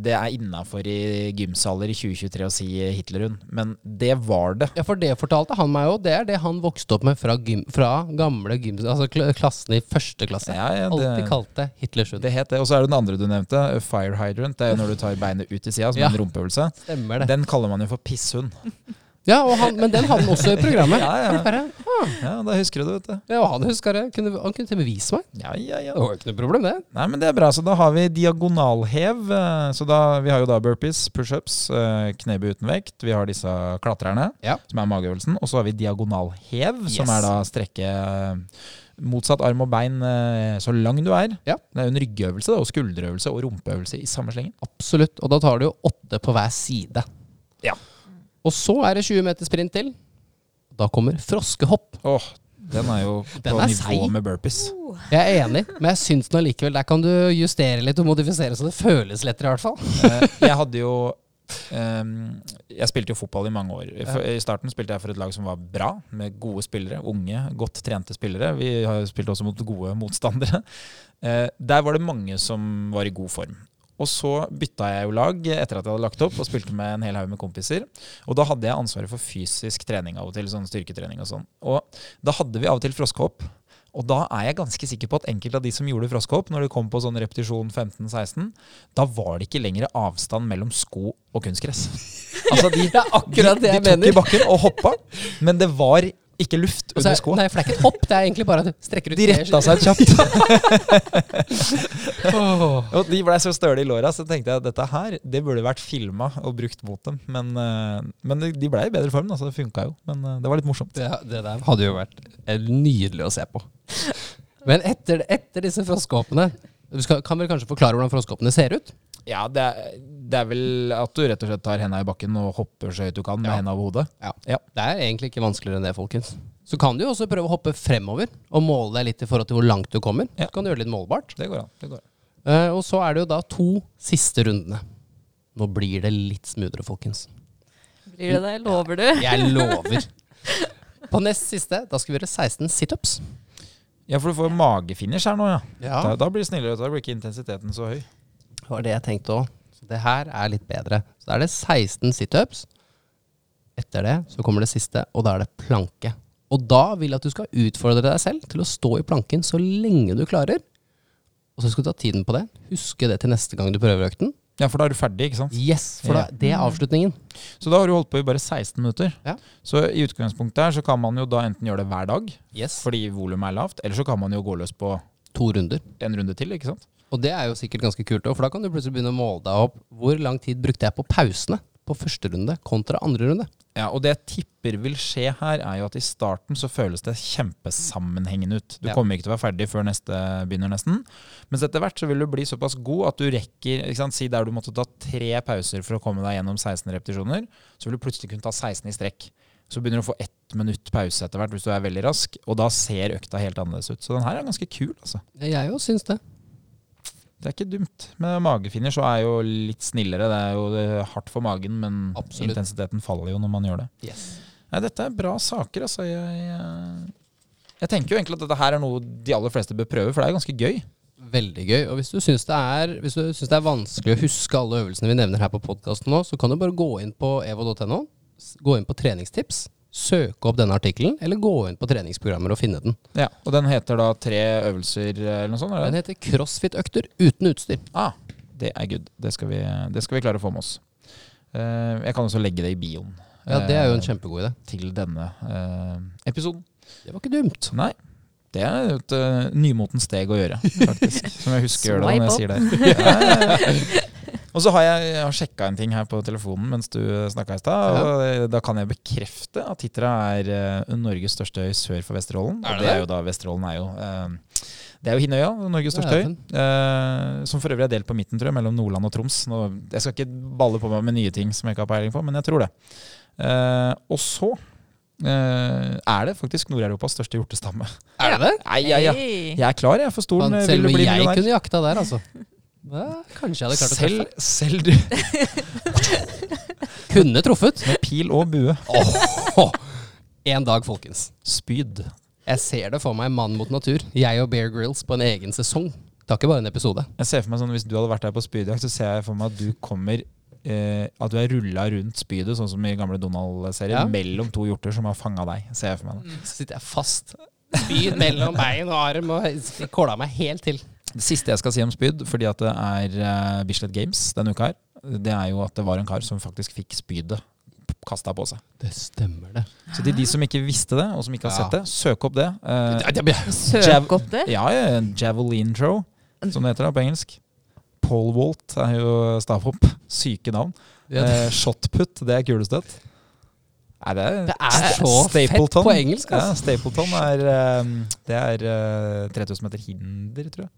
det er innafor i gymsaler i 2023 å si Hitlerhund, men det var det. Ja, for det fortalte han meg jo. Det er det han vokste opp med fra, gym, fra gamle gym... Altså klassen i første klasse. Ja, ja, Alltid det, kalt det Hitlers hund. det het det. Og så er det den andre du nevnte, fire hydrant. Det er jo når du tar beinet ut til sida som Ja. en rumpeøvelse. Den kaller man jo for pisshund. Ja, han, Men den hadde han også i programmet. Ja, ja. Bare, Ja, da husker du det, vet du. ja, han husker det. Kunne, han kunne til og med vise meg. Ja, ja, ja. Det var jo ikke noe problem, det. Nei, men det er bra. Så da har vi diagonalhev. eh, Så da, vi har jo da burpees, pushups, eh, knebøy uten vekt. Vi har disse klatrerne, Ja. som er mageøvelsen. Og så har vi diagonalhev, som er da strekke eh, motsatt arm og bein så lang du er. Ja. Det er jo en ryggøvelse og skulderøvelse og rumpeøvelse i samme slengen. Absolutt. Og da tar du jo åtte på hver side. Ja. Og så er det 20 meter sprint til. Da kommer froskehopp. Åh, den er jo Den på er nivå sei. med burpees. Jeg er enig, men jeg syns den allikevel Der kan du justere litt og modifisere så det føles lettere, i hvert fall. Eh, jeg hadde jo um, Jeg spilte jo fotball i mange år. I starten spilte jeg for et lag som var bra, med gode spillere. Unge, godt trente spillere. Vi har spilt også mot gode motstandere. Eh, der var det mange som var i god form. Og så bytta jeg jo lag etter at jeg hadde lagt opp, og spilte med en hel haug med kompiser. Og da hadde jeg ansvaret for fysisk trening av og til, sånn styrketrening og sånn. Og da hadde vi av og til froskehopp. Og da er jeg ganske sikker på at enkelte av de som gjorde froskehopp, når de kom på sånn repetisjon 15-16, da var det ikke lenger avstand mellom sko og kunstgress. Altså de, Det er akkurat det de, jeg de tok i bakken og hoppa, men det var ikke luft under skoa. nei, for det er ikke et hopp, det er egentlig bare at du strekker ut De retta seg kjapt. oh. Og de blei så støle i låra, så tenkte jeg at dette her det burde vært filma og brukt mot dem. Men, eh, men de blei i bedre form, så det funka jo. Men eh, det var litt morsomt. Det, det der hadde jo vært nydelig å se på. Men etter, etter disse froskehoppene Du skal, kan vel kanskje forklare hvordan froskehoppene ser ut? Ja, det er, det er vel at du rett og slett tar henda i bakken og hopper så høyt du kan med Ja. henda over hodet. Ja. Det er egentlig ikke vanskeligere enn det, folkens. Så kan du jo også prøve å hoppe fremover og måle deg litt i forhold til hvor langt du kommer. Ja. Så kan du gjøre det litt målbart. Det går an. det går an. Uh, og så er det jo da to siste rundene. Nå blir det litt smoothere, folkens. Blir det det? Lover du? Jeg lover. På nest siste, da skal vi gjøre 16 situps. Ja, for du får magefinish her nå, ja. Ja. Da, da blir det snillere. Da blir ikke intensiteten så høy. Det var det jeg tenkte òg. Så det her er litt bedre. Så da er det 16 situps. Etter det så kommer det siste, og da er det planke. Og da vil jeg at du skal utfordre deg selv til å stå i planken så lenge du klarer. Og så skal du ta tiden på det. Huske det til neste gang du prøver økten. Ja, for da er du ferdig, ikke sant? Yes, for da, det er avslutningen. Så da har du holdt på i bare 16 minutter. Ja. Så i utgangspunktet her så kan man jo da enten gjøre det hver dag, Yes. fordi volumet er lavt, eller så kan man jo gå løs på To runder. en runde til, ikke sant? Og det er jo sikkert ganske kult òg, for da kan du plutselig begynne å måle deg opp hvor lang tid brukte jeg på pausene på første runde kontra andre runde. Ja, og det jeg tipper vil skje her, er jo at i starten så føles det kjempesammenhengende ut. Du Ja. kommer ikke til å være ferdig før neste begynner, nesten. Mens etter hvert så vil du bli såpass god at du rekker ikke sant, Si der du måtte ta tre pauser for å komme deg gjennom 16 repetisjoner, så vil du plutselig kunne ta 16 i strekk. Så begynner du å få ett minutt pause etter hvert hvis du er veldig rask, og da ser økta helt annerledes ut. Så den her er ganske kul, altså. Jeg òg syns det. Det er ikke dumt. Med magefinish så er jo litt snillere. Det er jo hardt for magen, men Absolutt. intensiteten faller jo når man gjør det. Yes. Nei, dette er bra saker, altså. Jeg, jeg, Jeg tenker jo egentlig at dette her er noe de aller fleste bør prøve, for det er ganske gøy. Veldig gøy. Og hvis du syns det, hvis du syns det er vanskelig å huske alle øvelsene vi nevner her på podkasten nå, så kan du bare gå inn på evo.no, gå inn på treningstips, søke opp denne artikkelen, eller gå inn på treningsprogrammer og finne den. Ja, Og den heter da tre øvelser eller noe sånt? Eller? Den heter CrossFit-økter uten utstyr. Ah, det er good. Det skal, vi, det skal vi klare å få med oss. Eh, jeg kan også legge det i bioen. Ja, Det er jo en eh, kjempegod idé. Til denne eh, episoden. Det var ikke dumt. Nei. Det er et uh, nymotens steg å gjøre, faktisk. Som jeg husker å gjøre det når jeg sier det. Ja, ja, ja. Og så har jeg, jeg har sjekka en ting her på telefonen mens du snakka i stad. Og eh, da kan jeg bekrefte at Hitra er uh, Norges største øy sør for Vesterålen. Er det det er jo da Vesterålen er jo uh, Det er jo Hinnøya, Norges største øy. Eh, som for øvrig er delt på midten, tror jeg, mellom Nordland og Troms. Nå, jeg skal ikke balle på meg med nye ting som jeg ikke har peiling på, men jeg tror det. Eh, og så eh, er det faktisk Nord-Europas største hjortestamme. Er det det? Nei, jeg, ja. Jeg er klar, jeg, for stolen. Eh, Selv om jeg kunne jakta der, altså. Ja, kanskje jeg hadde klart å Selv, treffe. selv du Kunne truffet. med pil og bue. Oh, En dag, folkens. Spyd. Jeg ser det for meg mann mot natur. Jeg og Bear Grylls på en egen sesong. Det er ikke bare en episode. Jeg ser for meg sånn, Hvis du hadde vært der på spydjakt, så ser jeg for meg at du kommer eh, At du er rulla rundt spydet, sånn som i gamle Donald-serier, Ja. mellom to hjorter som har fanga deg. Ser jeg for meg det. Så sitter jeg fast. Spyd mellom bein og arm og kåla meg helt til. Det siste jeg skal si om spyd, fordi at det er uh, Bislett Games denne uka her, det er jo at det var en kar som faktisk fikk spydet kasta på seg. Det stemmer, det. Så til de som ikke visste det, og som ikke har Ja. sett det, søk opp det. Uh, Søk opp det. Ja, ja, javelin throw, som det heter da på engelsk. Pole Walt er jo stavhopp. Syke navn. Ja, Eh, shotput, det er kulestøt. Nei, det er, Det er så fett på engelsk, Ja, altså. Stapleton er, eh, det er eh, 3000 meter hinder, tror jeg.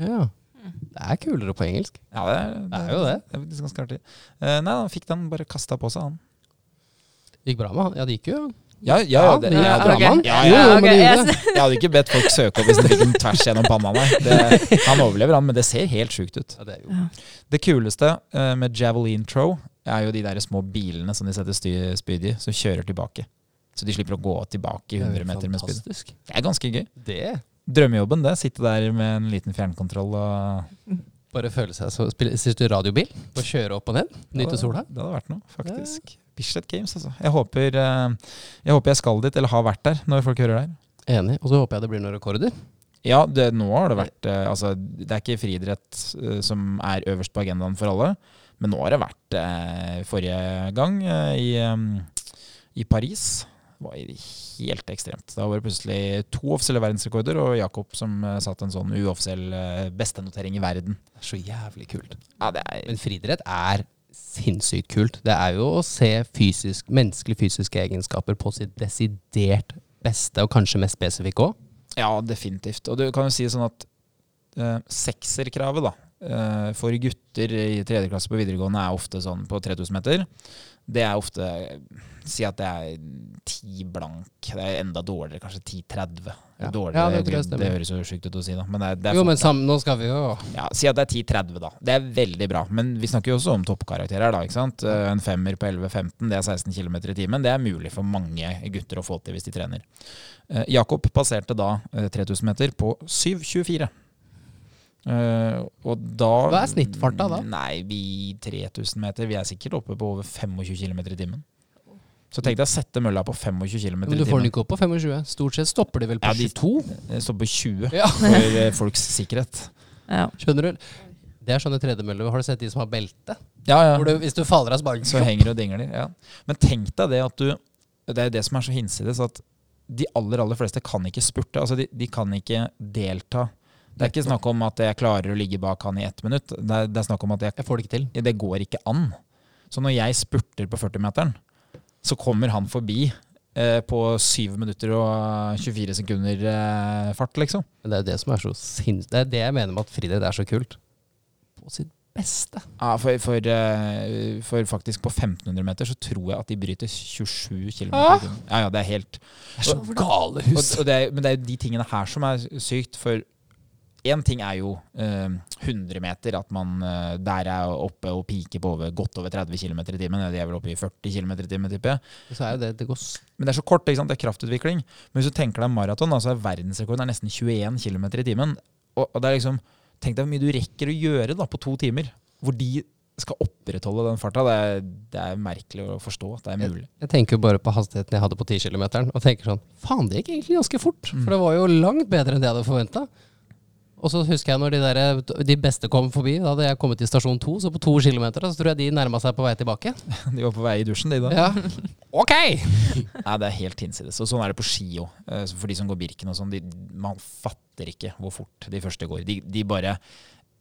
Ja. Det er kulere på engelsk. Ja, det er, Det er jo det. Det er faktisk ganske artig. Eh, nei, han fikk den bare kasta på seg, han. Gikk bra med han. Ja, det gikk jo. Ja, ja, ja, det, det gikk ja, ok. Ja, ja, okay. det jeg hadde ikke bedt folk søke opp hvis det fikk den tvers gjennom panna. Nei. Det, han overlever, han, men det ser helt sjukt ut. Ja, det er jo. Det kuleste uh, med javelin throw er jo de der små bilene som de setter spyd i, som kjører tilbake. Så de slipper å gå tilbake i er 100 meter med spyd. Det er ganske gøy. Det Drømmejobben, det. Sitte der med en liten fjernkontroll og Bare føle seg så spille- Sitter du radiobil og kjører opp og ned? Nyte sola? Det hadde vært noe, faktisk. Bislett Games, altså. Jeg håper, eh, jeg håper jeg skal dit, eller har vært der, når folk hører det her. Enig. Og så håper jeg det blir noen rekorder. Ja, det, nå har det vært eh, Altså, det er ikke friidrett eh, som er øverst på agendaen for alle, men nå har det vært forrige gang i, i Paris. Det var helt ekstremt. Da var det plutselig to offisielle verdensrekorder, og Jakob som eh, satt en sånn uoffisiell eh, bestenotering i verden. Det er så jævlig kult. Ja, er Men friidrett er sinnssykt kult. Det er jo å se fysisk, menneskelige fysiske egenskaper på sitt desidert beste, og kanskje mest spesifikke òg. Ja, definitivt. Og du kan jo si sånn at eh, sekserkravet da, eh, for gutter i tredje klasse på videregående er ofte sånn på 3000 meter. Det er ofte Si at det er 10 blank. Det er enda dårligere, kanskje 10-30. Ja. Dårligere, Ja, det det, det, høres jo sjukt ut å si, da. Men det er, det er Jo, men sammen, nå skal vi jo ja, Si at det er 10-30, da. Det er veldig bra. Men vi snakker jo også om toppkarakterer. da, ikke sant? Eh, En femmer på 11-15, det er 16 km i timen. Det er mulig for mange gutter å få til hvis de trener. Eh, Jakob passerte da eh, 3000 meter på 7,24. Uh, og da Hva er snittfarta da? Nei, vi 3000 meter. Vi er sikkert oppe på over 25 km i timen. Så tenk deg å sette mølla på 25 km Men i du får den ikke opp på 25. Stort sett stopper de vel på Ja, de- 22. Det stopper på 20 Ja. for eh, folks sikkerhet. Ja. Skjønner du? Det er sånne tredemøller. Har du sett de som har belte? Ja, ja. Hvor du, hvis du faller av, så Så henger du og dingler. Ja. Men tenk deg det at du Det er det som er så hinsides, at de aller aller fleste kan ikke spurte. Altså de, de kan ikke delta. Det er ikke snakk om at jeg klarer å ligge bak han i ett minutt. Det er, det er snakk om at jeg, Jeg får det ikke til. det går ikke an. Så når jeg spurter på 40-meteren, så kommer han forbi eh, på 7 minutter og 24 sekunder eh, fart, liksom. Men det er det som er så sinns... Det er det jeg mener med at friidrett er så kult. På sitt beste. Ja, for, for, eh, for faktisk på 1500 meter så tror jeg at de bryter 27 km. Ah! Ja, ja, det er helt Det er så gale gale og, hus. og det er, Men det er jo de tingene her som er sykt, for Én ting er jo eh, 100 meter, at man eh, der er oppe og piker på over, godt over 30 km i timen. De er vel oppe i 40 km i timen, tipper jeg. Så er jo det, det går Men det er så kort, det er kraftutvikling. Men hvis du tenker deg maraton, så er verdensrekorden er nesten 21 km i timen. Og, og det er liksom, Tenk deg hvor mye du rekker å gjøre da på to timer. Hvor de skal opprettholde den farta. Det er, det er merkelig å forstå at det er mulig. Jeg tenker jo bare på hastigheten jeg hadde på 10 km, og tenker sånn Faen, det gikk egentlig ganske fort. Mm. For det var jo langt bedre enn det jeg hadde forventa. Og så husker jeg når de, der, de beste kom forbi. Da hadde jeg kommet til stasjon to, så på to kilometer så tror jeg de nærma seg på vei tilbake. De var på vei i dusjen, de da. Ja. Ok! Nei, det er helt hinsides. Og sånn er det på ski òg. For de som går Birken og sånn. Man fatter ikke hvor fort de første går. De, de bare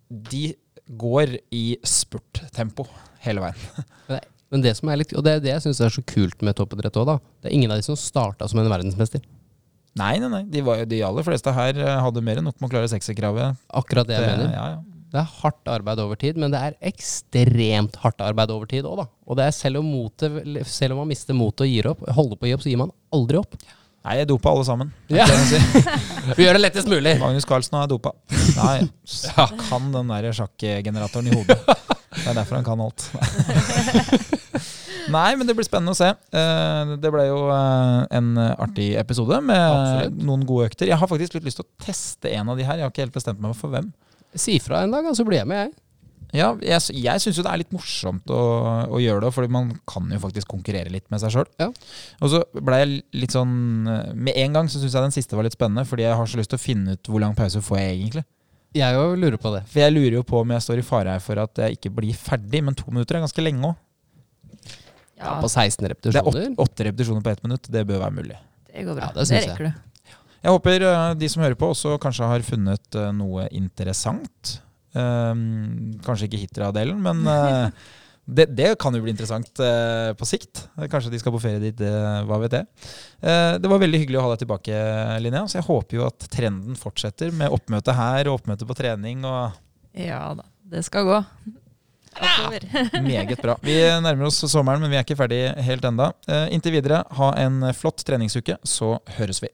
De går i spurttempo hele veien. Men det som er litt, og det er det jeg syns er så kult med toppidrett òg, da. Det er ingen av de som starta som en verdensmester. Nei, nei, nei. De, var, de aller fleste her eh, hadde mer enn nok med å klare sekserkravet. Akkurat det jeg Det- mener. Ja, ja. Det er hardt arbeid over tid, men det er ekstremt hardt arbeid over tid òg, da. Og det er selv om, motet, selv om man mister motet og gir opp, holder på å gi opp, så gir man aldri opp. Nei, jeg dopa alle sammen. Ja. Si. Vi gjør det lettest mulig. Magnus Carlsen har dopa. Nei, kan den der sjakkgeneratoren i hodet. Det er derfor han kan alt. Nei, men det blir spennende å se. Eh, Det ble jo eh, en artig episode med Absolutt. noen gode økter. Jeg har faktisk litt lyst til å teste en av de her. Jeg har ikke helt bestemt meg for hvem. Si fra en dag, så blir jeg med, jeg. Ja, jeg, jeg syns jo det er litt morsomt å, å gjøre det, fordi man kan jo faktisk konkurrere litt med seg sjøl. Ja. Og så ble jeg litt sånn eh, Med en gang så syns jeg den siste var litt spennende, fordi jeg har så lyst til å finne ut hvor lang pause får jeg egentlig. Jeg òg lurer på det. For jeg lurer jo på om jeg står i fare her for at jeg ikke blir ferdig, men to minutter er ganske lenge òg. Ja, På 16 repetisjoner? Det er åtte, repetisjoner på ett minutt. Det bør være mulig. det går bra. Ja, det det, rekker du. Jeg håper eh, de som hører på, også kanskje har funnet eh, noe interessant. Um, kanskje ikke Hitra-delen, men eh, det, det kan jo bli interessant eh, på sikt. Kanskje de skal på ferie dit, eh, hva vet jeg. Eh, det var veldig hyggelig å ha deg tilbake, Linnea. Så jeg håper jo at trenden fortsetter med oppmøte her og oppmøte på trening. Ja da, det skal gå. Oppover. Meget bra. Vi nærmer oss sommeren, men vi er ikke ferdig helt enda. Eh, inntil videre, ha en flott treningsuke, så høres vi.